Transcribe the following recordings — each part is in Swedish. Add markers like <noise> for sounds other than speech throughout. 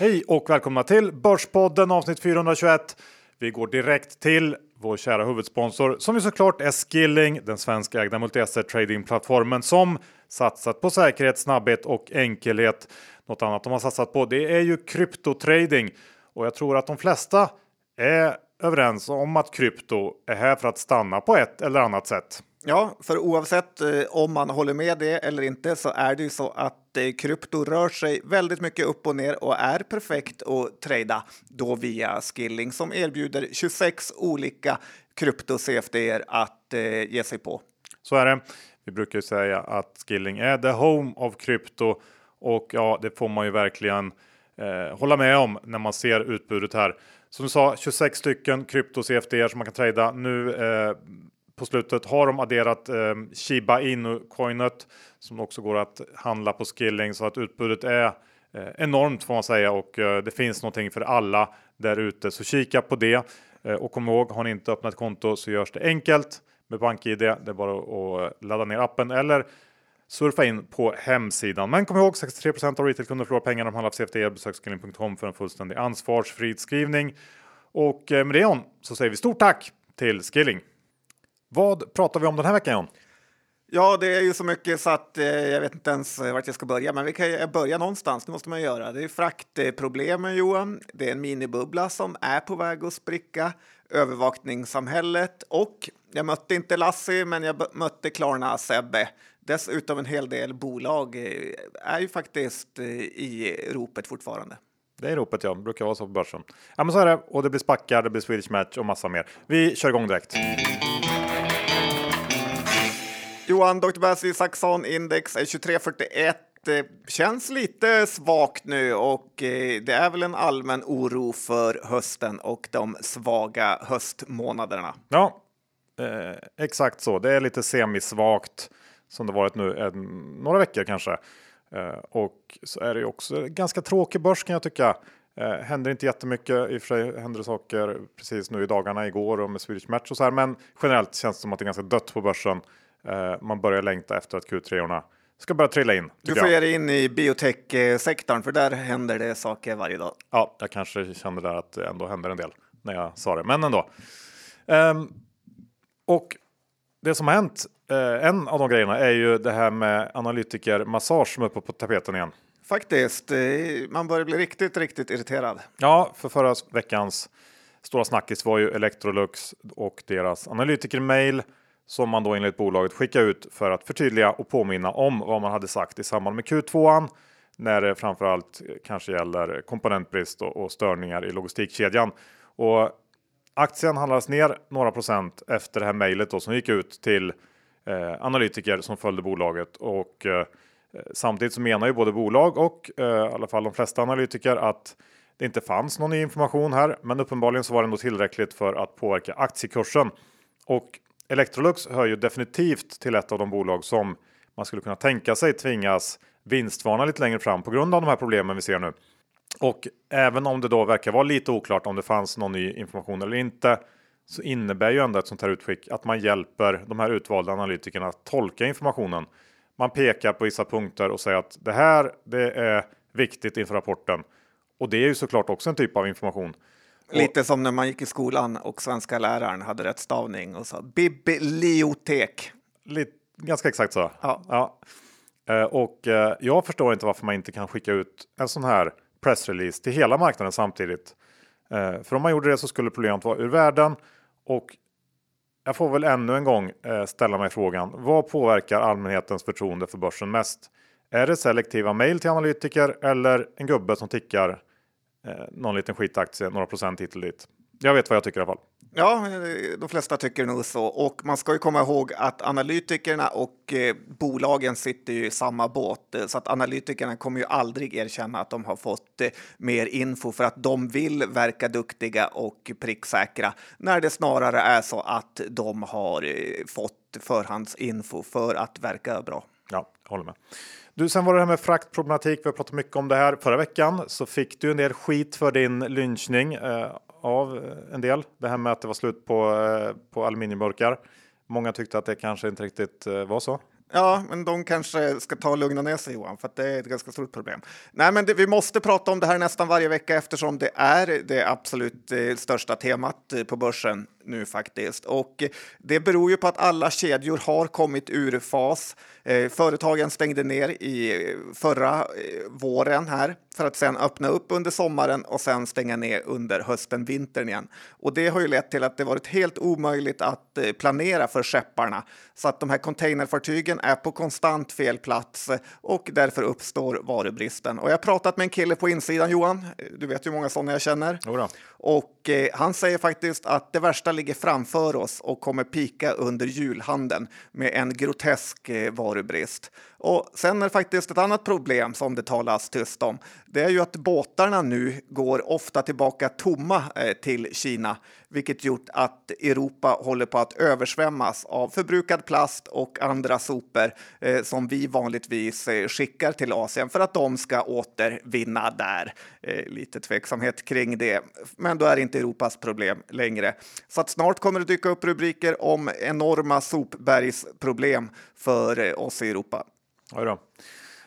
Hej och välkomna till Börspodden avsnitt 421. Vi går direkt till vår kära huvudsponsor som ju såklart är Skilling, den svenskägda multi-asset tradingplattformen som satsat på säkerhet, snabbhet och enkelhet. Något annat de har satsat på det är ju kryptotrading och jag tror att de flesta är överens om att krypto är här för att stanna på ett eller annat sätt. Ja, för oavsett eh, om man håller med det eller inte så är det ju så att krypto rör sig väldigt mycket upp och ner och är perfekt att trada då via Skilling som erbjuder 26 olika krypto-CFD att eh, ge sig på. Så är det. Vi brukar ju säga att Skilling är the home of krypto och ja, det får man ju verkligen eh, hålla med om när man ser utbudet här. Som du sa, 26 stycken krypto CFD som man kan trada. Nu eh, på slutet har de adderat eh, Shiba Inu-coinet som också går att handla på Skilling så att utbudet är eh, enormt får man säga och eh, det finns någonting för alla där ute. Så kika på det eh, och kom ihåg, har ni inte öppnat konto så görs det enkelt med BankID. Det är bara att eh, ladda ner appen eller surfa in på hemsidan. Men kom ihåg 63 av retailkunder förlorar pengar om de handlar på CFD. Besök skilling.com för en fullständig ansvarsfri skrivning. Och eh, med det om så säger vi stort tack till Skilling. Vad pratar vi om den här veckan John? Ja, det är ju så mycket så att eh, jag vet inte ens vart jag ska börja, men vi kan ju börja någonstans. Det måste man göra. Det är fraktproblemen Johan. Det är en minibubbla som är på väg att spricka. Övervakningssamhället och jag mötte inte Lassie, men jag mötte Klarna Sebbe. Dessutom en hel del bolag eh, är ju faktiskt eh, i ropet fortfarande. Det är ropet ja, brukar vara så på börsen. Ja men så är det och det blir spackar, det blir Swedish Match och massa mer. Vi kör igång direkt. Johan, Dr. Bassi Saxon Index är 2341 det eh, känns lite svagt nu och eh, det är väl en allmän oro för hösten och de svaga höstmånaderna. Ja, eh, exakt så. Det är lite semisvagt som det varit nu en, några veckor kanske. Eh, och så är det ju också ganska tråkig börs kan jag tycka. Eh, händer inte jättemycket. I och för sig händer det saker precis nu i dagarna igår och med Swedish Match och så här. Men generellt känns det som att det är ganska dött på börsen. Eh, man börjar längta efter att Q3 ska börja trilla in. Du får ge dig in i biotech-sektorn för där händer det saker varje dag. Ja, jag kanske kände där att det ändå händer en del när jag sa det, men ändå. Um, och det som har hänt, eh, en av de grejerna är ju det här med analytikermassage som är uppe på tapeten igen. Faktiskt, eh, man börjar bli riktigt, riktigt irriterad. Ja, för förra veckans stora snackis var ju Electrolux och deras analytikermail som man då enligt bolaget skickade ut för att förtydliga och påminna om vad man hade sagt i samband med Q2 när det framförallt kanske gäller komponentbrist och, och störningar i logistikkedjan. Och aktien handlades ner några procent efter det här mejlet som gick ut till eh, analytiker som följde bolaget och eh, samtidigt så menar ju både bolag och eh, i alla fall de flesta analytiker att det inte fanns någon ny information här, men uppenbarligen så var det ändå tillräckligt för att påverka aktiekursen. Och Electrolux hör ju definitivt till ett av de bolag som man skulle kunna tänka sig tvingas vinstvarna lite längre fram på grund av de här problemen vi ser nu. Och även om det då verkar vara lite oklart om det fanns någon ny information eller inte så innebär ju ändå ett sånt här utskick att man hjälper de här utvalda analytikerna att tolka informationen. Man pekar på vissa punkter och säger att det här det är viktigt inför rapporten. Och det är ju såklart också en typ av information. Lite som när man gick i skolan och svenska läraren hade rätt stavning och sa bibliotek. Lite, ganska exakt så. Ja. ja. Eh, och eh, jag förstår inte varför man inte kan skicka ut en sån här pressrelease till hela marknaden samtidigt. Eh, för om man gjorde det så skulle problemet vara ur världen och jag får väl ännu en gång ställa mig frågan. Vad påverkar allmänhetens förtroende för börsen mest? Är det selektiva mejl till analytiker eller en gubbe som tickar eh, någon liten skitaktie, några procent hit och dit. Jag vet vad jag tycker i alla fall. Ja, de flesta tycker nog så. Och man ska ju komma ihåg att analytikerna och eh, bolagen sitter ju i samma båt. Så att analytikerna kommer ju aldrig erkänna att de har fått eh, mer info för att de vill verka duktiga och pricksäkra. När det snarare är så att de har eh, fått förhandsinfo för att verka bra. Ja, jag håller med. Du, sen var det här med fraktproblematik. Vi har pratat mycket om det här. Förra veckan så fick du en del skit för din lynchning eh, av eh, en del. Det här med att det var slut på, eh, på aluminiumburkar. Många tyckte att det kanske inte riktigt eh, var så. Ja, men de kanske ska ta och lugna ner sig Johan, för det är ett ganska stort problem. Nej, men det, vi måste prata om det här nästan varje vecka eftersom det är det absolut eh, största temat eh, på börsen nu faktiskt. Och det beror ju på att alla kedjor har kommit ur fas. Eh, företagen stängde ner i förra våren här för att sen öppna upp under sommaren och sen stänga ner under hösten, vintern igen. Och det har ju lett till att det varit helt omöjligt att planera för skepparna så att de här containerfartygen är på konstant fel plats och därför uppstår varubristen. Och jag har pratat med en kille på insidan, Johan. Du vet hur många sådana jag känner. Jodå. Och eh, han säger faktiskt att det värsta ligger framför oss och kommer pika under julhandeln med en grotesk eh, varubrist. Och sen är det faktiskt ett annat problem som det talas tyst om. Det är ju att båtarna nu går ofta tillbaka tomma eh, till Kina, vilket gjort att Europa håller på att översvämmas av förbrukad plast och andra sopor eh, som vi vanligtvis eh, skickar till Asien för att de ska återvinna där. Eh, lite tveksamhet kring det, men då är det inte Europas problem längre. Så att snart kommer det dyka upp rubriker om enorma sopbergsproblem för eh, oss i Europa. Oj då.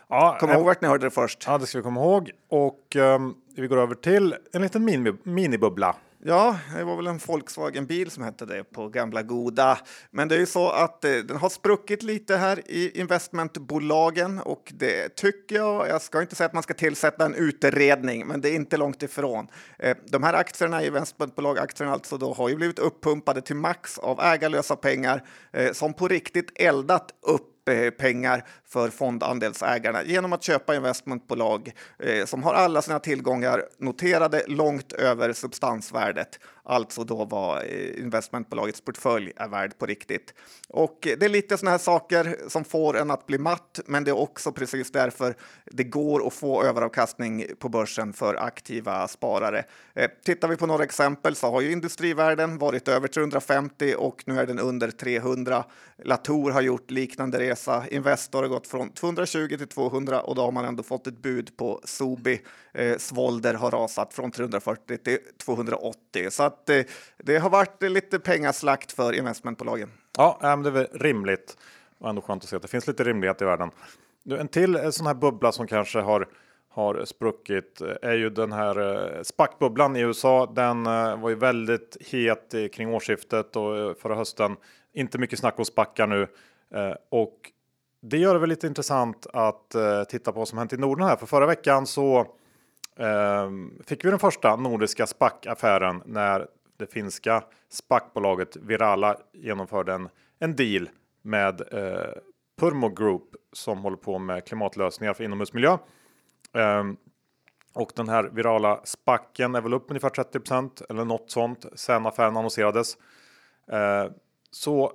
Ja, Kom ihåg vart ni hörde det först. Ja, det ska vi komma ihåg. Och um, vi går över till en liten mini, minibubbla. Ja, det var väl en Volkswagen-bil som hette det på gamla goda. Men det är ju så att eh, den har spruckit lite här i investmentbolagen och det tycker jag. Jag ska inte säga att man ska tillsätta en utredning, men det är inte långt ifrån. Eh, de här aktierna, i investmentbolag, aktierna alltså, då har ju blivit uppumpade till max av ägarlösa pengar eh, som på riktigt eldat upp Eh, pengar för fondandelsägarna genom att köpa investmentbolag eh, som har alla sina tillgångar noterade långt över substansvärdet alltså då vad eh, investmentbolagets portfölj är värd på riktigt. Och eh, det är lite sådana här saker som får en att bli matt, men det är också precis därför det går att få överavkastning på börsen för aktiva sparare. Eh, tittar vi på några exempel så har ju industrivärden varit över 350 och nu är den under 300. Latour har gjort liknande resa. Investor har gått från 220 till 200 och då har man ändå fått ett bud på Sobi. Eh, Svolder har rasat från 340 till 280. Så att det har varit lite pengaslakt för investmentbolagen. Ja, men det är väl rimligt och ändå skönt att se att det finns lite rimlighet i världen. En till eh, sån här bubbla som kanske har har spruckit eh, är ju den här eh, SPAC-bubblan i USA. Den var ju väldigt het kring årsskiftet och förra hösten. Inte mycket snack om SPACar nu och det gör det väl lite intressant att titta på vad som hänt i Norden här. För förra veckan så Ehm, fick vi den första nordiska SPAC-affären när det finska SPAC-bolaget Virala genomförde en, en deal med eh, Purmo Group som håller på med klimatlösningar för inomhusmiljö. Um, och den här virala spacken är väl upp ungefär 30% eller något sånt sen affären annonserades. Uh, så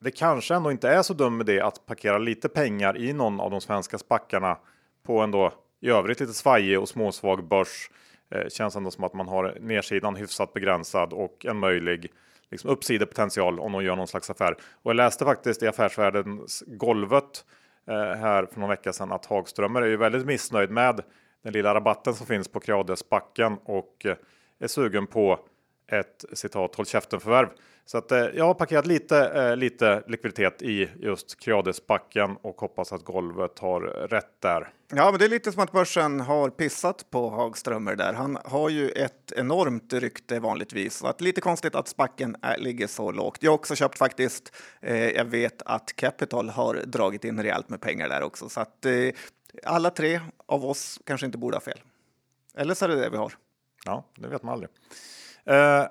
det kanske ändå inte är så dum idé att parkera lite pengar i någon av de svenska spackarna på en då i övrigt lite svajig och småsvag börs. Eh, känns ändå som att man har nedsidan hyfsat begränsad och en möjlig liksom, uppsidepotential om de gör någon slags affär. Och jag läste faktiskt i Affärsvärldens golvet eh, här för någon vecka sedan att Hagströmer är ju väldigt missnöjd med den lilla rabatten som finns på Creades-backen och eh, är sugen på ett citat håll käften förvärv. Så att eh, jag har parkerat lite, eh, lite likviditet i just Creades-backen och hoppas att golvet har rätt där. Ja, men det är lite som att börsen har pissat på Hagströmer där. Han har ju ett enormt rykte vanligtvis. Så att lite konstigt att spacken är, ligger så lågt. Jag har också köpt faktiskt. Eh, jag vet att Capital har dragit in rejält med pengar där också. Så att eh, alla tre av oss kanske inte borde ha fel. Eller så är det det vi har. Ja, det vet man aldrig. Eh,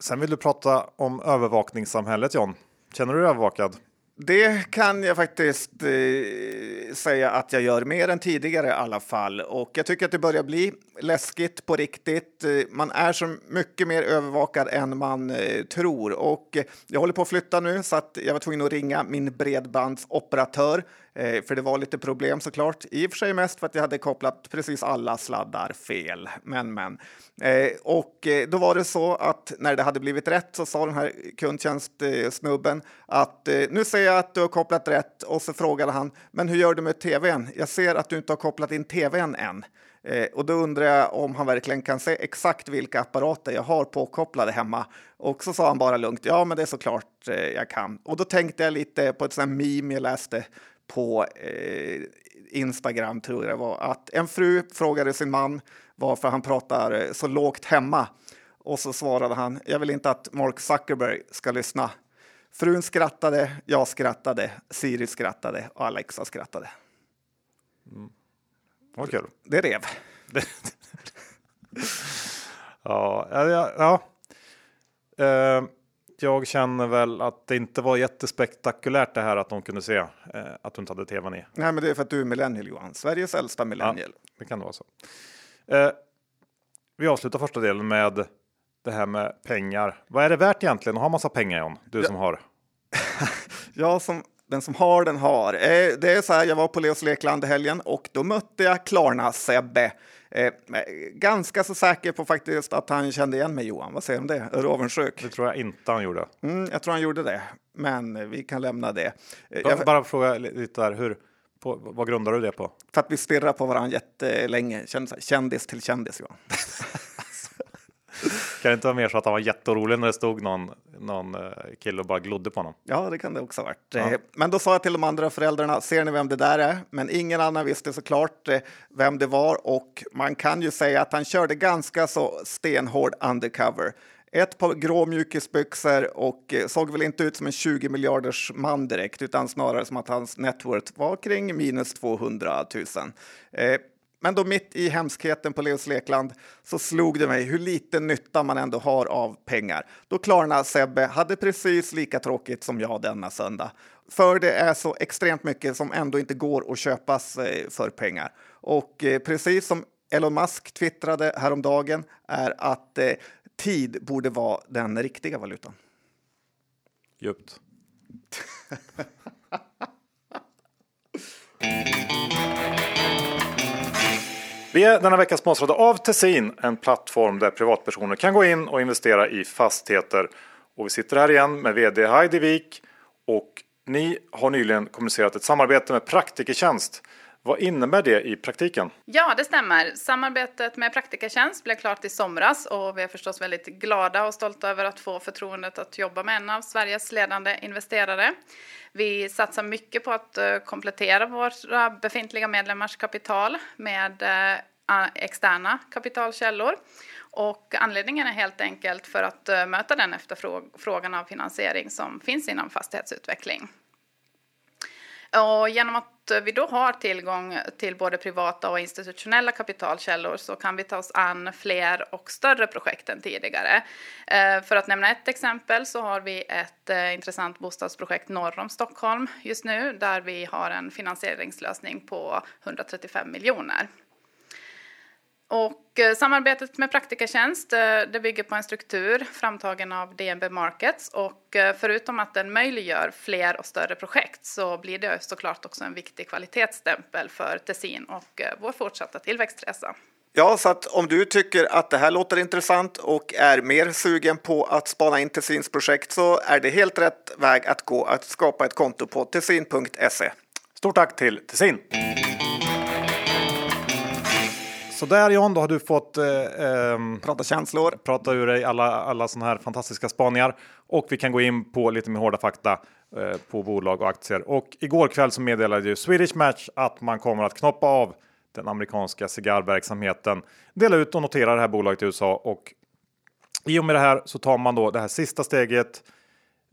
sen vill du prata om övervakningssamhället John. Känner du dig övervakad? Det kan jag faktiskt eh, säga att jag gör mer än tidigare i alla fall. Och jag tycker att det börjar bli läskigt på riktigt. Eh, man är så mycket mer övervakad än man eh, tror. Och jag håller på att flytta nu så att jag var tvungen att ringa min bredbandsoperatör Eh, för det var lite problem såklart. I och för sig mest för att jag hade kopplat precis alla sladdar fel. Men, men. Eh, och eh, då var det så att när det hade blivit rätt så sa den här kundtjänstsnubben att eh, nu ser jag att du har kopplat rätt och så frågade han men hur gör du med tvn? Jag ser att du inte har kopplat in tvn än. Eh, och då undrar jag om han verkligen kan se exakt vilka apparater jag har påkopplade hemma. Och så sa han bara lugnt, ja men det är såklart eh, jag kan. Och då tänkte jag lite på ett sånt här meme jag läste på eh, Instagram tror jag det var, att en fru frågade sin man varför han pratar eh, så lågt hemma. Och så svarade han, jag vill inte att Mark Zuckerberg ska lyssna. Frun skrattade, jag skrattade, Siri skrattade och Alexa skrattade. Mm. Vad kul. Det rev. <laughs> ja, ja, ja. Uh, jag känner väl att det inte var jättespektakulärt det här att de kunde se uh, att du inte hade tvn i. Nej, men det är för att du är millennial Johan, Sveriges äldsta millennial. Ja, det kan det vara så. Uh, vi avslutar första delen med det här med pengar. Vad är det värt egentligen att ha massa pengar John? Du ja. som har. <laughs> jag som den som har den har. Eh, det är så här, jag var på Leos Lekland i helgen och då mötte jag Klarna-Sebbe. Eh, ganska så säker på faktiskt att han kände igen mig Johan. Vad säger du om det? Är du avundsjuk? Det tror jag inte han gjorde. Mm, jag tror han gjorde det, men vi kan lämna det. Eh, jag... Bara fråga lite där, hur, på, vad grundar du det på? För att vi stirrar på varandra jättelänge. Kändis till kändis Johan. <laughs> <laughs> Kan det inte vara mer så att han var jätteorolig när det stod någon, någon eh, kille och bara glodde på honom? Ja, det kan det också ha varit. Ja. Eh, men då sa jag till de andra föräldrarna, ser ni vem det där är? Men ingen annan visste såklart eh, vem det var och man kan ju säga att han körde ganska så stenhård undercover. Ett par grå mjukisbyxor och såg väl inte ut som en 20 miljarders man direkt, utan snarare som att hans networth var kring minus 200 000. Men då mitt i hemskheten på Leos Lekland så slog det mig hur lite nytta man ändå har av pengar. Då Klarna Sebbe hade precis lika tråkigt som jag denna söndag. För det är så extremt mycket som ändå inte går att köpas eh, för pengar. Och eh, precis som Elon Musk twittrade häromdagen är att eh, tid borde vara den riktiga valutan. Djupt. <laughs> Vi är denna vecka sponsrade av Tessin, en plattform där privatpersoner kan gå in och investera i fastigheter. Och vi sitter här igen med VD Heidi Wik och ni har nyligen kommunicerat ett samarbete med Praktikertjänst. Vad innebär det i praktiken? Ja, det stämmer. Samarbetet med Praktikertjänst blev klart i somras och vi är förstås väldigt glada och stolta över att få förtroendet att jobba med en av Sveriges ledande investerare. Vi satsar mycket på att eh, komplettera våra befintliga medlemmars kapital med eh, externa kapitalkällor. Och anledningen är helt enkelt för att eh, möta den efterfrågan av finansiering som finns inom fastighetsutveckling. Och genom att Eh, vi då har tillgång till både privata och institutionella kapitalkällor så kan vi ta oss an fler och större projekt än tidigare. Eh, för att nämna ett exempel så har vi ett eh, intressant bostadsprojekt norr om Stockholm just nu där vi har en finansieringslösning på 135 miljoner. Och eh, samarbetet med Praktikertjänst eh, det bygger på en struktur framtagen av DNB Markets och eh, förutom att den möjliggör fler och större projekt så blir det såklart också en viktig kvalitetsstämpel för Tessin och vår fortsatta tillväxtresa. Ja, så att om du tycker att det här låter intressant och är mer sugen på att spana in Tessins projekt så är det helt rätt väg att gå att skapa ett konto på tessin.se. Stort tack till Tessin! Så där John, då har du fått eh, eh, prata känslor, prata ur dig alla, alla sådana här fantastiska spaningar och vi kan gå in på lite mer hårda fakta eh, på bolag och aktier. Och igår kväll så meddelade ju Swedish Match att man kommer att knoppa av den amerikanska cigarrverksamheten, dela ut och notera det här bolaget i USA och i och med det här så tar man då det här sista steget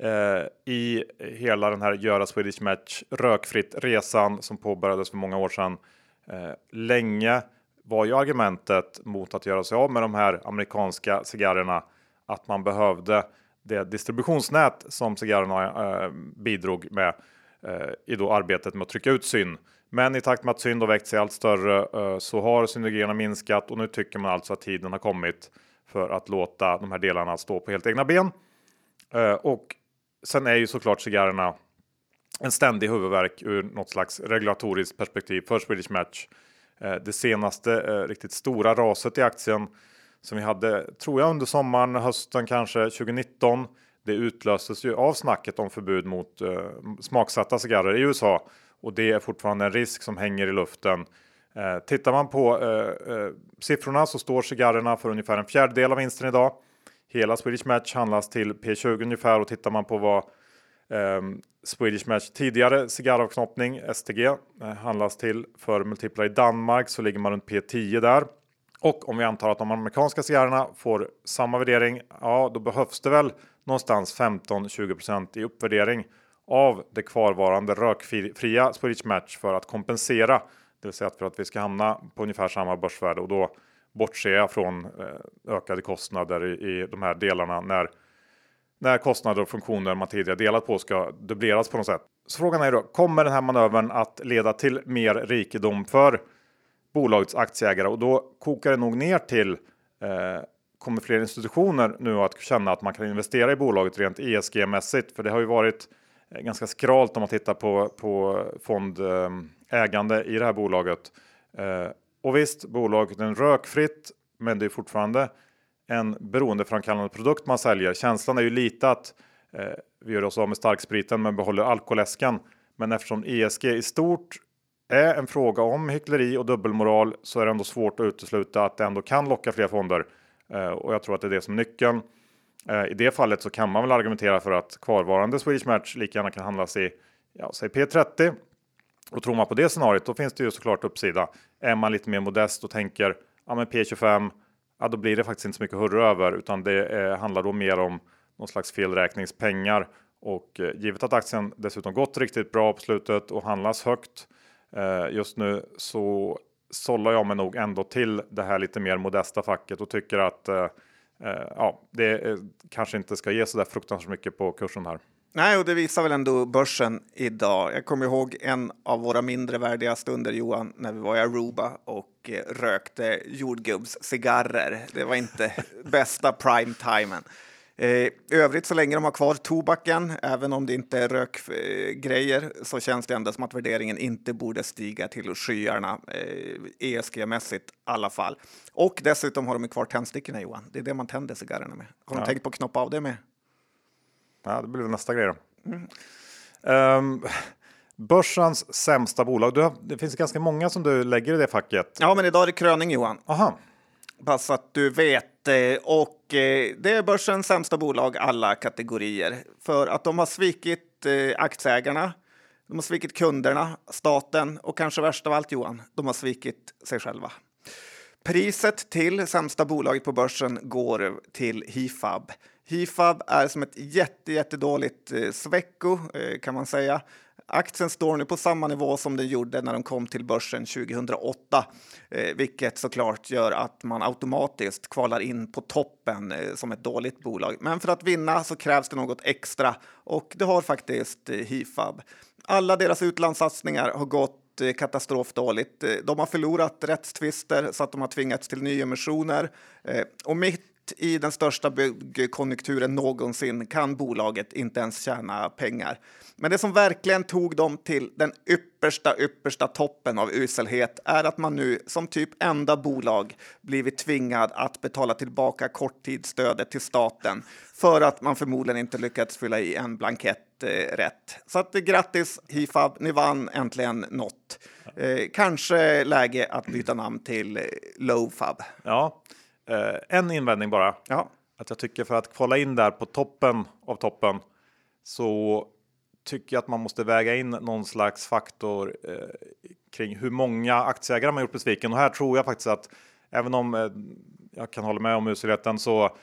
eh, i hela den här göra Swedish Match rökfritt resan som påbörjades för många år sedan. Eh, länge var ju argumentet mot att göra sig av med de här amerikanska cigarrerna att man behövde det distributionsnät som cigarrerna eh, bidrog med eh, i då arbetet med att trycka ut syn. Men i takt med att syn då växt sig allt större eh, så har synergierna minskat och nu tycker man alltså att tiden har kommit för att låta de här delarna stå på helt egna ben. Eh, och sen är ju såklart cigarrerna en ständig huvudvärk ur något slags regulatoriskt perspektiv för Swedish Match. Eh, det senaste eh, riktigt stora raset i aktien som vi hade, tror jag, under sommaren, hösten kanske 2019. Det utlöstes ju av snacket om förbud mot eh, smaksatta cigarrer i USA och det är fortfarande en risk som hänger i luften. Eh, tittar man på eh, eh, siffrorna så står cigarrerna för ungefär en fjärdedel av vinsten idag. Hela Swedish Match handlas till P20 ungefär och tittar man på vad Ehm, Swedish Match tidigare cigarravknoppning, STG, eh, handlas till för multiplar i Danmark så ligger man runt P10 där. Och om vi antar att de amerikanska cigarrerna får samma värdering, ja då behövs det väl någonstans 15-20% i uppvärdering av det kvarvarande rökfria Swedish Match för att kompensera. Det vill säga för att vi ska hamna på ungefär samma börsvärde och då bortser jag från eh, ökade kostnader i, i de här delarna när när kostnader och funktioner man tidigare delat på ska dubbleras på något sätt. Så frågan är då, kommer den här manövern att leda till mer rikedom för bolagets aktieägare? Och då kokar det nog ner till eh, kommer fler institutioner nu att känna att man kan investera i bolaget rent ESG-mässigt? För det har ju varit eh, ganska skralt om man tittar på, på fondägande eh, i det här bolaget. Eh, och visst, bolaget är rökfritt, men det är fortfarande en beroendeframkallande produkt man säljer. Känslan är ju lite att eh, vi gör oss av med starkspriten men behåller alkoläsken. Men eftersom ESG i stort är en fråga om hyckleri och dubbelmoral så är det ändå svårt att utesluta att det ändå kan locka fler fonder. Eh, och jag tror att det är det som är nyckeln. Eh, I det fallet så kan man väl argumentera för att kvarvarande Swedish Match lika gärna kan handlas i ja, säg P30. Och tror man på det scenariot då finns det ju såklart uppsida. Är man lite mer modest och tänker ja, men P25 ja, då blir det faktiskt inte så mycket hurra över utan det eh, handlar då mer om någon slags felräkningspengar och eh, givet att aktien dessutom gått riktigt bra på slutet och handlas högt eh, just nu så sållar jag mig nog ändå till det här lite mer modesta facket och tycker att eh, eh, ja, det eh, kanske inte ska ge så där fruktansvärt mycket på kursen här. Nej, och det visar väl ändå börsen idag. Jag kommer ihåg en av våra mindre värdiga stunder, Johan, när vi var i Aruba och eh, rökte jordgubbscigarrer. Det var inte <laughs> bästa prime-timen. Eh, I övrigt, så länge de har kvar tobaken, även om det inte är rökgrejer, så känns det ändå som att värderingen inte borde stiga till skyarna, eh, ESG-mässigt i alla fall. Och dessutom har de kvar tändstickorna, Johan. Det är det man tänder cigarrerna med. Har de ja. tänkt på att knoppa av det med? Ja, det blir nästa grej då. Mm. Um, börsens sämsta bolag. Har, det finns ganska många som du lägger i det facket. Ja, men idag är det kröning Johan. Aha. Bara så att du vet. Eh, och eh, det är börsens sämsta bolag alla kategorier. För att de har svikit eh, aktieägarna. De har svikit kunderna, staten och kanske värst av allt Johan, de har svikit sig själva. Priset till sämsta bolaget på börsen går till Hifab. Hifab är som ett jätte, jättedåligt eh, svecko eh, kan man säga. Aktien står nu på samma nivå som den gjorde när de kom till börsen 2008, eh, vilket såklart gör att man automatiskt kvalar in på toppen eh, som ett dåligt bolag. Men för att vinna så krävs det något extra och det har faktiskt eh, Hifab. Alla deras utlandssatsningar har gått eh, katastrofdåligt. Eh, de har förlorat rättstvister så att de har tvingats till nyemissioner eh, och mitt i den största byggkonjunkturen någonsin kan bolaget inte ens tjäna pengar. Men det som verkligen tog dem till den yppersta, yppersta toppen av uselhet är att man nu som typ enda bolag blivit tvingad att betala tillbaka korttidsstödet till staten för att man förmodligen inte lyckats fylla i en blankett eh, rätt. Så att, eh, grattis Hifab, ni vann äntligen något. Eh, kanske läge att byta namn till eh, Lowfab. Ja. Eh, en invändning bara. Ja. Att jag tycker för att kvala in där på toppen av toppen så tycker jag att man måste väga in någon slags faktor eh, kring hur många aktieägare man gjort besviken. Och här tror jag faktiskt att även om eh, jag kan hålla med om uselheten så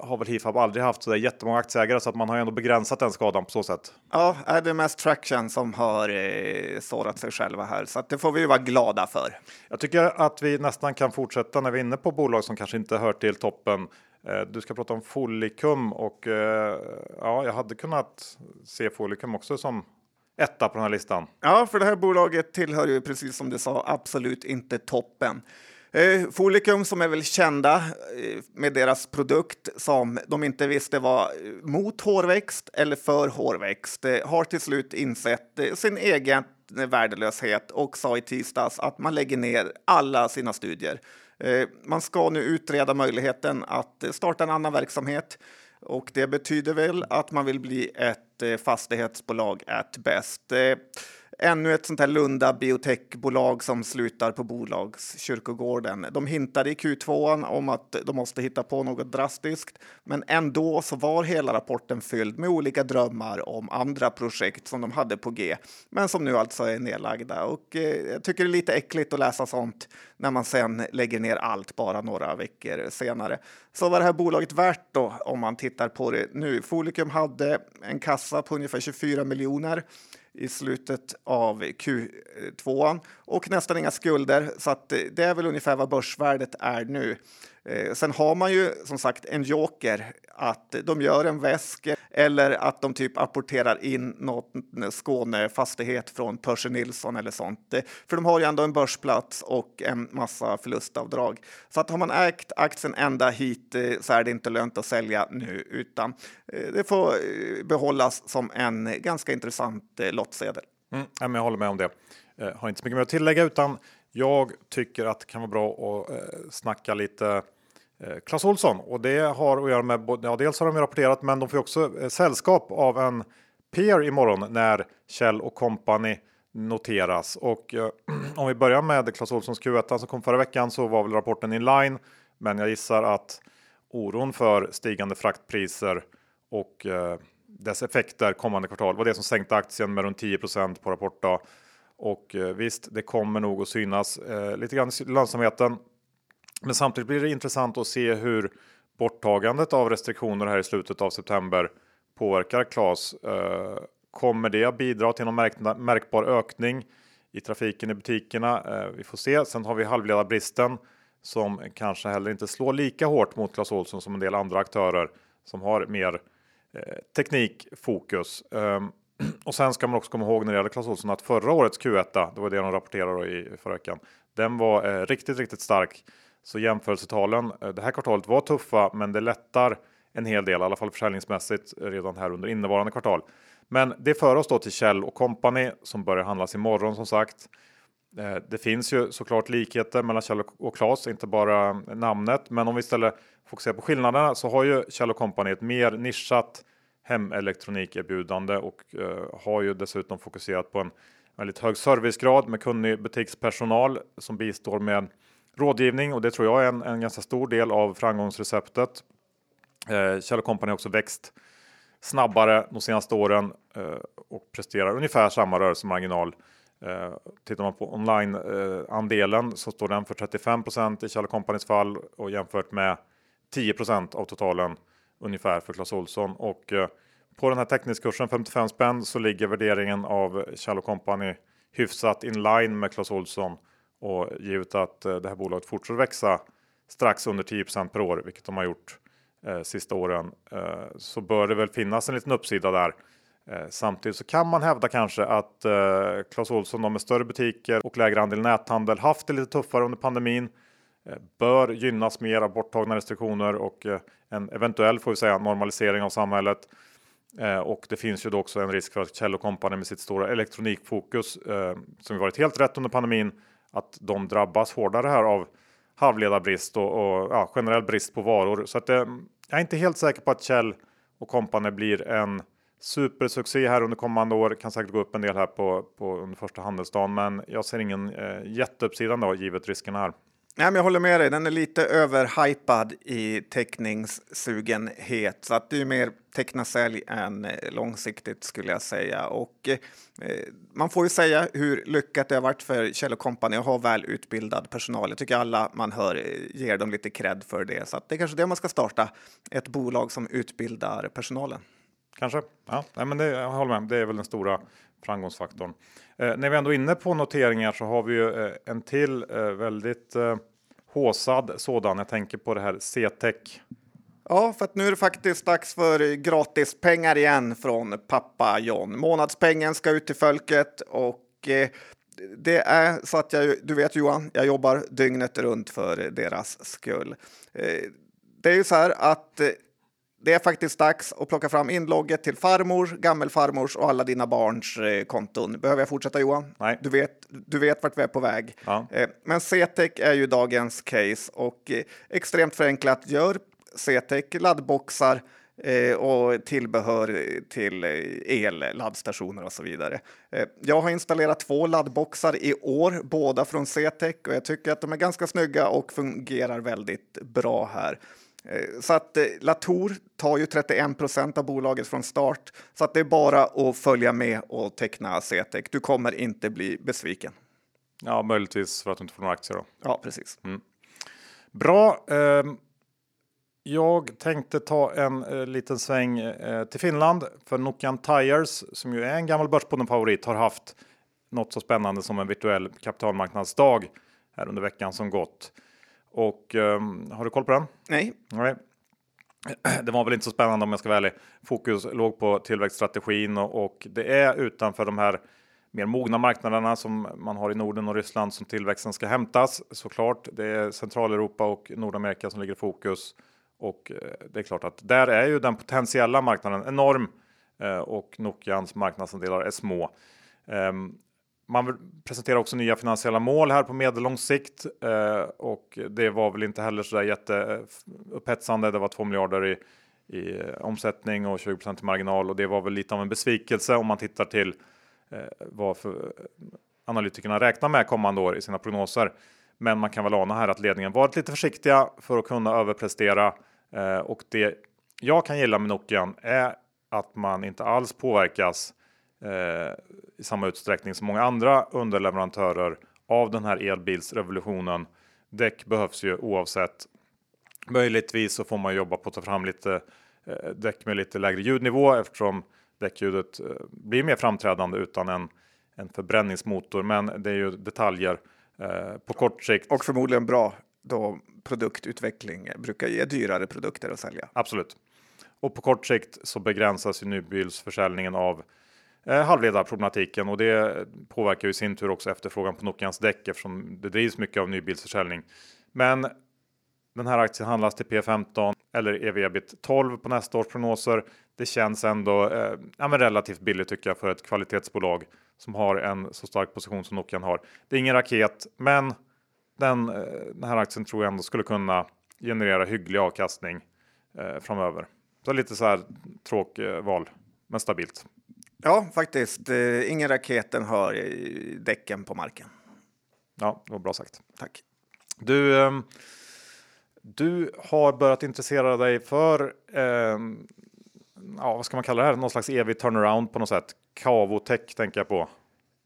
har väl Hifab aldrig haft så där jättemånga aktieägare så att man har ändå begränsat den skadan på så sätt. Ja, är det mest traction som har eh, sårat sig själva här så att det får vi vara glada för. Jag tycker att vi nästan kan fortsätta när vi är inne på bolag som kanske inte hör till toppen. Eh, du ska prata om Folicum och eh, ja, jag hade kunnat se Folicum också som etta på den här listan. Ja, för det här bolaget tillhör ju precis som du sa absolut inte toppen. Eh, Folicum som är väl kända eh, med deras produkt som de inte visste var eh, mot hårväxt eller för hårväxt eh, har till slut insett eh, sin egen eh, värdelöshet och sa i tisdags att man lägger ner alla sina studier. Eh, man ska nu utreda möjligheten att eh, starta en annan verksamhet och det betyder väl att man vill bli ett eh, fastighetsbolag at best ännu ett sånt här Lunda biotechbolag som slutar på bolagskyrkogården. De hintade i Q2 om att de måste hitta på något drastiskt, men ändå så var hela rapporten fylld med olika drömmar om andra projekt som de hade på G, men som nu alltså är nedlagda. Och eh, jag tycker det är lite äckligt att läsa sånt när man sen lägger ner allt bara några veckor senare. Så vad är det här bolaget värt då om man tittar på det nu? Folicum hade en kassa på ungefär 24 miljoner i slutet av Q2 och nästan inga skulder. Så att eh, det är väl ungefär vad börsvärdet är nu. Eh, sen har man ju som sagt en joker att de gör en väsk eller att de typ apporterar in något eh, Skånefastighet från Percy Nilsson eller sånt. Eh, för de har ju ändå en börsplats och en massa förlustavdrag. Så att har man ägt aktien ända hit eh, så är det inte lönt att sälja nu utan det får behållas som en ganska intressant lottsedel. Mm, jag håller med om det. Jag har inte så mycket mer att tillägga utan jag tycker att det kan vara bra att snacka lite Eh, Clas Olsson och det har att göra med, ja dels har de rapporterat men de får också eh, sällskap av en peer imorgon när Kjell och Company noteras. Och eh, <clears throat> om vi börjar med Clas Olssons Q1 alltså som kom förra veckan så var väl rapporten in line. Men jag gissar att oron för stigande fraktpriser och eh, dess effekter kommande kvartal var det som sänkte aktien med runt 10 på rapportdag. Och eh, visst, det kommer nog att synas eh, lite grann i lönsamheten. Men samtidigt blir det intressant att se hur borttagandet av restriktioner här i slutet av september påverkar Klas. Eh, kommer det att bidra till någon märk märkbar ökning i trafiken i butikerna? Eh, vi får se. Sen har vi halvledarbristen som kanske heller inte slår lika hårt mot Clas Ohlson som en del andra aktörer som har mer eh, teknikfokus. Ehm, <clears throat> och sen ska man också komma ihåg när det gäller Clas Ohlson att förra årets Q1, det var det de rapporterade i förra veckan, den var eh, riktigt, riktigt stark. Så jämförelsetalen eh, det här kvartalet var tuffa, men det lättar en hel del, i alla fall försäljningsmässigt eh, redan här under innevarande kvartal. Men det för oss då till Kjell och Company som börjar handlas imorgon som sagt. Eh, det finns ju såklart likheter mellan Kjell och Klas, inte bara namnet, men om vi istället fokuserar på skillnaderna så har ju Kjell och Company ett mer nischat hemelektronikerbjudande och har ju dessutom fokuserat på en väldigt hög servicegrad med kunnig butikspersonal som bistår med rådgivning och det tror jag är en, en ganska stor del av framgångsreceptet. Eh, Kjell Company har också växt snabbare de senaste åren eh, och presterar ungefär samma rörelsemarginal. Eh, tittar man på online-andelen eh, så står den för 35% i Kjell Companys fall och jämfört med 10% av totalen ungefär för Clas Olsson och eh, på den här teckningskursen 55 spänn så ligger värderingen av Kjell Company hyfsat in line med Clas Olsson och givet att eh, det här bolaget fortsätter växa strax under 10% per år, vilket de har gjort eh, sista åren, eh, så bör det väl finnas en liten uppsida där. Eh, samtidigt så kan man hävda kanske att eh, Clas Ohlson med större butiker och lägre andel näthandel haft det lite tuffare under pandemin Eh, bör gynnas mer av borttagna restriktioner och eh, en eventuell får vi säga normalisering av samhället. Eh, och det finns ju då också en risk för att Kjell Company med sitt stora elektronikfokus eh, som varit helt rätt under pandemin att de drabbas hårdare här av halvledarbrist och, och ja, generell brist på varor. Så att eh, jag är inte helt säker på att Kjell och kompani blir en supersuccé här under kommande år. Kan säkert gå upp en del här på, på under första handelsdagen, men jag ser ingen eh, jätteuppsida då givet riskerna här. Nej, men jag håller med dig, den är lite överhypad i teckningssugenhet. Så att det är mer teckna sälj än eh, långsiktigt skulle jag säga. Och eh, man får ju säga hur lyckat det har varit för Kjell Company att ha väl utbildad personal. Jag tycker alla man hör eh, ger dem lite cred för det. Så att det är kanske det man ska starta, ett bolag som utbildar personalen. Kanske, ja, nej, men det, jag håller med. Det är väl den stora framgångsfaktorn. Eh, när vi ändå är inne på noteringar så har vi ju eh, en till eh, väldigt eh, håsad sådan. Jag tänker på det här CTEC. Ja, för att nu är det faktiskt dags för gratispengar igen från pappa John. Månadspengen ska ut till folket och eh, det är så att jag, du vet Johan, jag jobbar dygnet runt för deras skull. Eh, det är ju så här att eh, det är faktiskt dags att plocka fram inlogget till farmor, gammelfarmors och alla dina barns eh, konton. Behöver jag fortsätta Johan? Nej. Du vet, du vet vart vi är på väg. Ja. Eh, men CTEC är ju dagens case och eh, extremt förenklat gör CTEC laddboxar eh, och tillbehör till el, laddstationer och så vidare. Eh, jag har installerat två laddboxar i år, båda från CTEC och jag tycker att de är ganska snygga och fungerar väldigt bra här. Eh, så att eh, Latour tar ju 31 procent av bolaget från start, så att det är bara att följa med och teckna CTEC. Du kommer inte bli besviken. Ja, möjligtvis för att du inte får några aktier då. Ja, precis. Mm. Bra. Eh, jag tänkte ta en eh, liten sväng till Finland för Nokian Tires som ju är en gammal börsbunden favorit har haft något så spännande som en virtuell kapitalmarknadsdag här under veckan som gått. Och um, har du koll på den? Nej. Nej. <clears throat> Det var väl inte så spännande om jag ska vara ärlig. Fokus låg på tillväxtstrategin och, och det är utanför de här mer mogna marknaderna som man har i Norden och Ryssland som tillväxten ska hämtas såklart. Det är Centraleuropa och Nordamerika som ligger i fokus och eh, det är klart att där är ju den potentiella marknaden enorm eh, och Nokians marknadsandelar är små. Man presenterar också nya finansiella mål här på medellång sikt eh, och det var väl inte heller så där jätteupphetsande. Eh, det var 2 miljarder i, i eh, omsättning och 20 i marginal och det var väl lite av en besvikelse om man tittar till eh, vad för eh, analytikerna räknar med kommande år i sina prognoser. Men man kan väl ana här att ledningen varit lite försiktiga för att kunna överprestera eh, och det jag kan gilla med Nokian är att man inte alls påverkas eh, i samma utsträckning som många andra underleverantörer av den här elbilsrevolutionen. Däck behövs ju oavsett. Möjligtvis så får man jobba på att ta fram lite eh, däck med lite lägre ljudnivå eftersom däckljudet eh, blir mer framträdande utan en, en förbränningsmotor. Men det är ju detaljer eh, på kort sikt. Och förmodligen bra då produktutveckling brukar ge dyrare produkter att sälja. Absolut. Och på kort sikt så begränsas ju nybilsförsäljningen av eh, Eh, halvledarproblematiken och det påverkar ju i sin tur också efterfrågan på Nokians däck eftersom det drivs mycket av nybilsförsäljning. Men den här aktien handlas till P15 eller ev ebit 12 på nästa års prognoser. Det känns ändå eh, ja, relativt billigt tycker jag för ett kvalitetsbolag som har en så stark position som Nokian har. Det är ingen raket, men den, eh, den här aktien tror jag ändå skulle kunna generera hygglig avkastning eh, framöver. Så lite så här tråkval, eh, men stabilt. Ja, faktiskt. Eh, ingen raketen hör däcken på marken. Ja, det var bra sagt. Tack. Du, eh, du har börjat intressera dig för, eh, ja, vad ska man kalla det här, någon slags evig turnaround på något sätt. Cavotech tänker jag på.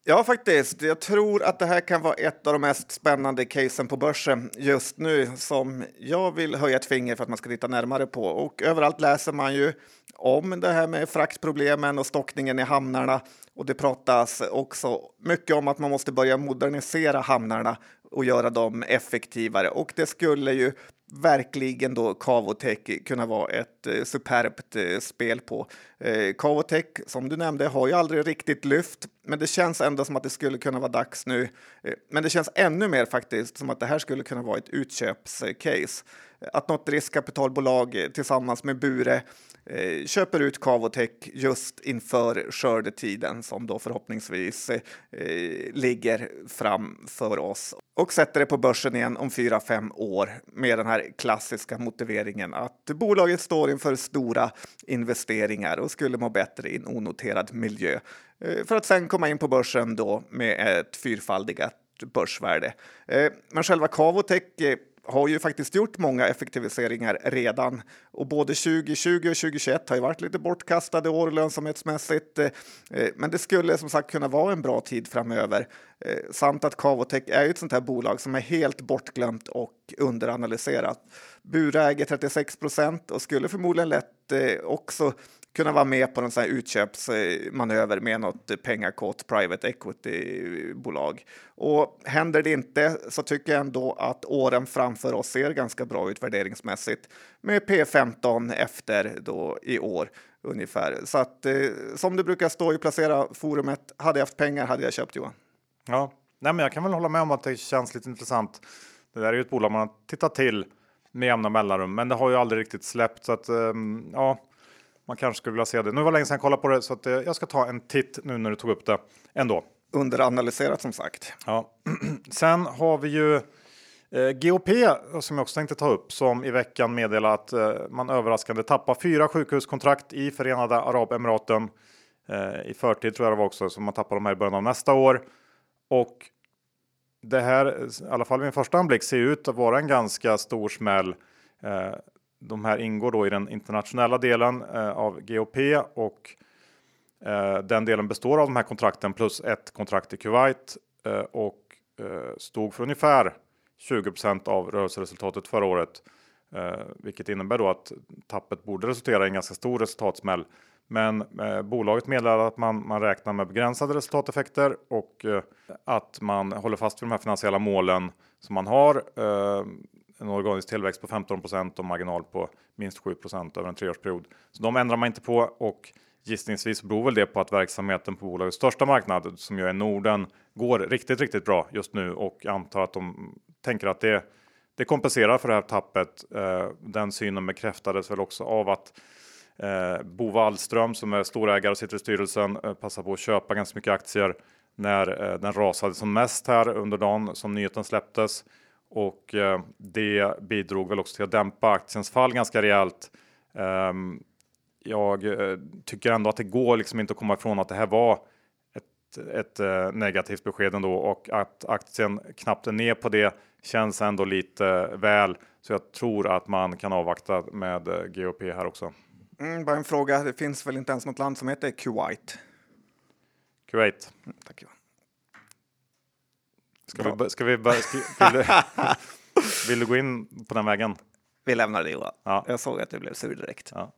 Ja, faktiskt. Jag tror att det här kan vara ett av de mest spännande casen på börsen just nu som jag vill höja ett finger för att man ska titta närmare på. Och överallt läser man ju om det här med fraktproblemen och stockningen i hamnarna. Och det pratas också mycket om att man måste börja modernisera hamnarna och göra dem effektivare. Och det skulle ju verkligen då Cavotech kunna vara ett eh, superbt eh, spel på. Eh, Cavotech, som du nämnde, har ju aldrig riktigt lyft, men det känns ändå som att det skulle kunna vara dags nu. Eh, men det känns ännu mer faktiskt som att det här skulle kunna vara ett utköpscase. Eh, att något riskkapitalbolag tillsammans med Bure eh, köper ut Cavotech just inför skördetiden som då förhoppningsvis eh, ligger framför oss och sätter det på börsen igen om fyra fem år med den här klassiska motiveringen att bolaget står inför stora investeringar och skulle må bättre i en onoterad miljö eh, för att sen komma in på börsen då med ett fyrfaldigat börsvärde. Eh, men själva Cavotech eh, har ju faktiskt gjort många effektiviseringar redan och både 2020 och 2021 har ju varit lite bortkastade år lönsamhetsmässigt. Men det skulle som sagt kunna vara en bra tid framöver samt att Cavotech är ett sånt här bolag som är helt bortglömt och underanalyserat. Bure äger 36 procent och skulle förmodligen lätt också kunna vara med på en sån här utköpsmanöver med något pengakåt private equity-bolag. Och händer det inte så tycker jag ändå att åren framför oss ser ganska bra ut värderingsmässigt med P15 efter då i år ungefär. Så att eh, som det brukar stå i placera forumet, hade jag haft pengar hade jag köpt Johan. Ja, Nej, men jag kan väl hålla med om att det känns lite intressant. Det där är ju ett bolag man har tittat till med jämna mellanrum, men det har ju aldrig riktigt släppt så att eh, ja, man kanske skulle vilja se det. Nu var det länge sedan jag kollade på det så att, eh, jag ska ta en titt nu när du tog upp det ändå. Underanalyserat som sagt. Ja. <clears throat> Sen har vi ju Eh, GOP som jag också tänkte ta upp som i veckan meddelar att eh, man överraskande tappar fyra sjukhuskontrakt i Förenade Arabemiraten. Eh, I förtid tror jag det var också, så man tappar de här i början av nästa år. Och det här, i alla fall vid en första anblick, ser ut att vara en ganska stor smäll. De här ingår då i den internationella delen eh, av GOP och eh, den delen består av de här kontrakten plus ett kontrakt i Kuwait eh, och eh, stod för ungefär 20% av rörelseresultatet förra året, eh, vilket innebär då att tappet borde resultera i en ganska stor resultatsmäll. Men eh, bolaget meddelar att man, man räknar med begränsade resultateffekter och eh, att man håller fast vid de här finansiella målen som man har. En organisk tillväxt på 15% och marginal på minst 7% över en treårsperiod. Så de ändrar man inte på och gissningsvis beror väl det på att verksamheten på bolagets största marknad som ju är Norden går riktigt, riktigt bra just nu och antar att de tänker att det, det kompenserar för det här tappet. Eh, den synen bekräftades väl också av att eh, Bo Wallström som är storägare och sitter i styrelsen eh, passar på att köpa ganska mycket aktier när den rasade som mest här under dagen som nyheten släpptes. Och eh, det bidrog väl också till att dämpa aktiens fall ganska rejält. Ehm, jag eh, tycker ändå att det går liksom inte att komma ifrån att det här var ett, ett eh, negativt besked ändå och att aktien knappt är ner på det känns ändå lite väl. Så jag tror att man kan avvakta med GOP här också. Mm, bara en fråga, det finns väl inte ens något land som heter Kuwait? Kuwait. Mm, tack Johan. Ska vi, ska vi börja, vill, du, <laughs> vill, du, gå in på den vägen? Vi lämnar det Johan. Ja. Jag såg att du blev sur direkt. Ja.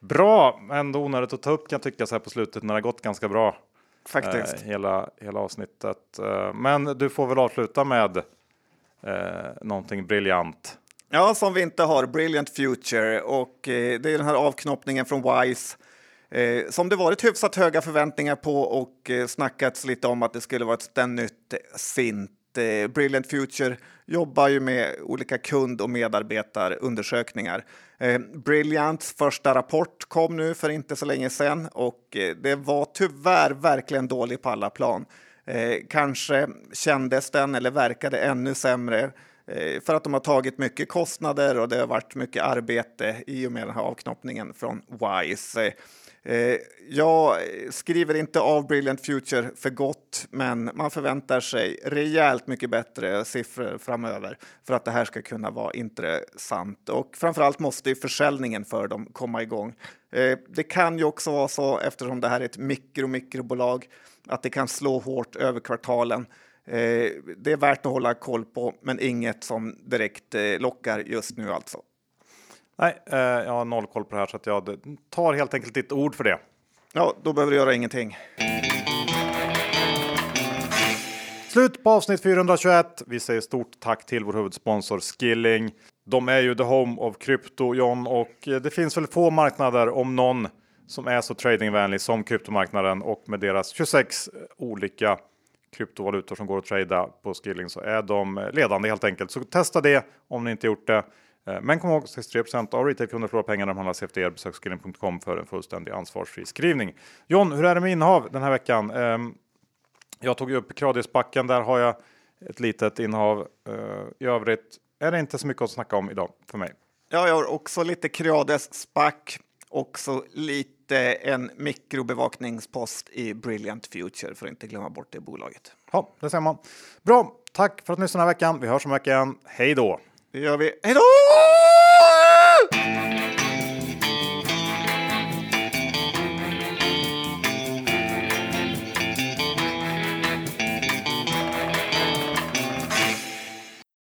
Bra, ändå onödigt att ta upp kan jag tycka så här på slutet när det gått ganska bra. Faktiskt. Eh, hela, hela avsnittet. Eh, men du får väl avsluta med eh, någonting briljant. Ja, som vi inte har, Brilliant Future. Och eh, det är den här avknoppningen från WISE eh, som det varit hyfsat höga förväntningar på och eh, snackats lite om att det skulle vara ett ständigt sint. Eh, Brilliant Future jobbar ju med olika kund och medarbetarundersökningar. Eh, Brilliants första rapport kom nu för inte så länge sedan och eh, det var tyvärr verkligen dålig på alla plan. Eh, kanske kändes den eller verkade ännu sämre Eh, för att de har tagit mycket kostnader och det har varit mycket arbete i och med den här avknoppningen från WISE. Eh, jag skriver inte av Brilliant Future för gott, men man förväntar sig rejält mycket bättre siffror framöver för att det här ska kunna vara intressant. Och framförallt måste ju försäljningen för dem komma igång. Eh, det kan ju också vara så, eftersom det här är ett mikro mikrobolag, att det kan slå hårt över kvartalen. Eh, det är värt att hålla koll på, men inget som direkt lockar just nu alltså. Nej, eh, jag har noll koll på det här så att jag tar helt enkelt ditt ord för det. Ja, då behöver du göra ingenting. Slut på avsnitt 421. Vi säger stort tack till vår huvudsponsor Skilling. De är ju the home of krypto, John, och det finns väl få marknader, om någon, som är så tradingvänlig som kryptomarknaden och med deras 26 olika kryptovalutor som går att trada på Skilling så är de ledande helt enkelt. Så testa det om ni inte gjort det. Eh, men kom ihåg 63% av retailkunder förlorar pengar när de handlar CFD. Besök skilling.com för en fullständig ansvarsfri skrivning. John, hur är det med innehav den här veckan? Ehm, jag tog upp Kradisbacken, där har jag ett litet innehav. Eh, I övrigt är det inte så mycket att snacka om idag för mig. Ja, jag har också lite Creades SPAC, också lite en mikrobevakningspost i Brilliant Future för att inte glömma bort det bolaget. Ja, det ser man. Bra, tack för att ni lyssnade den här veckan. Vi hörs om veckan. Hej då! Det gör vi. Hej då!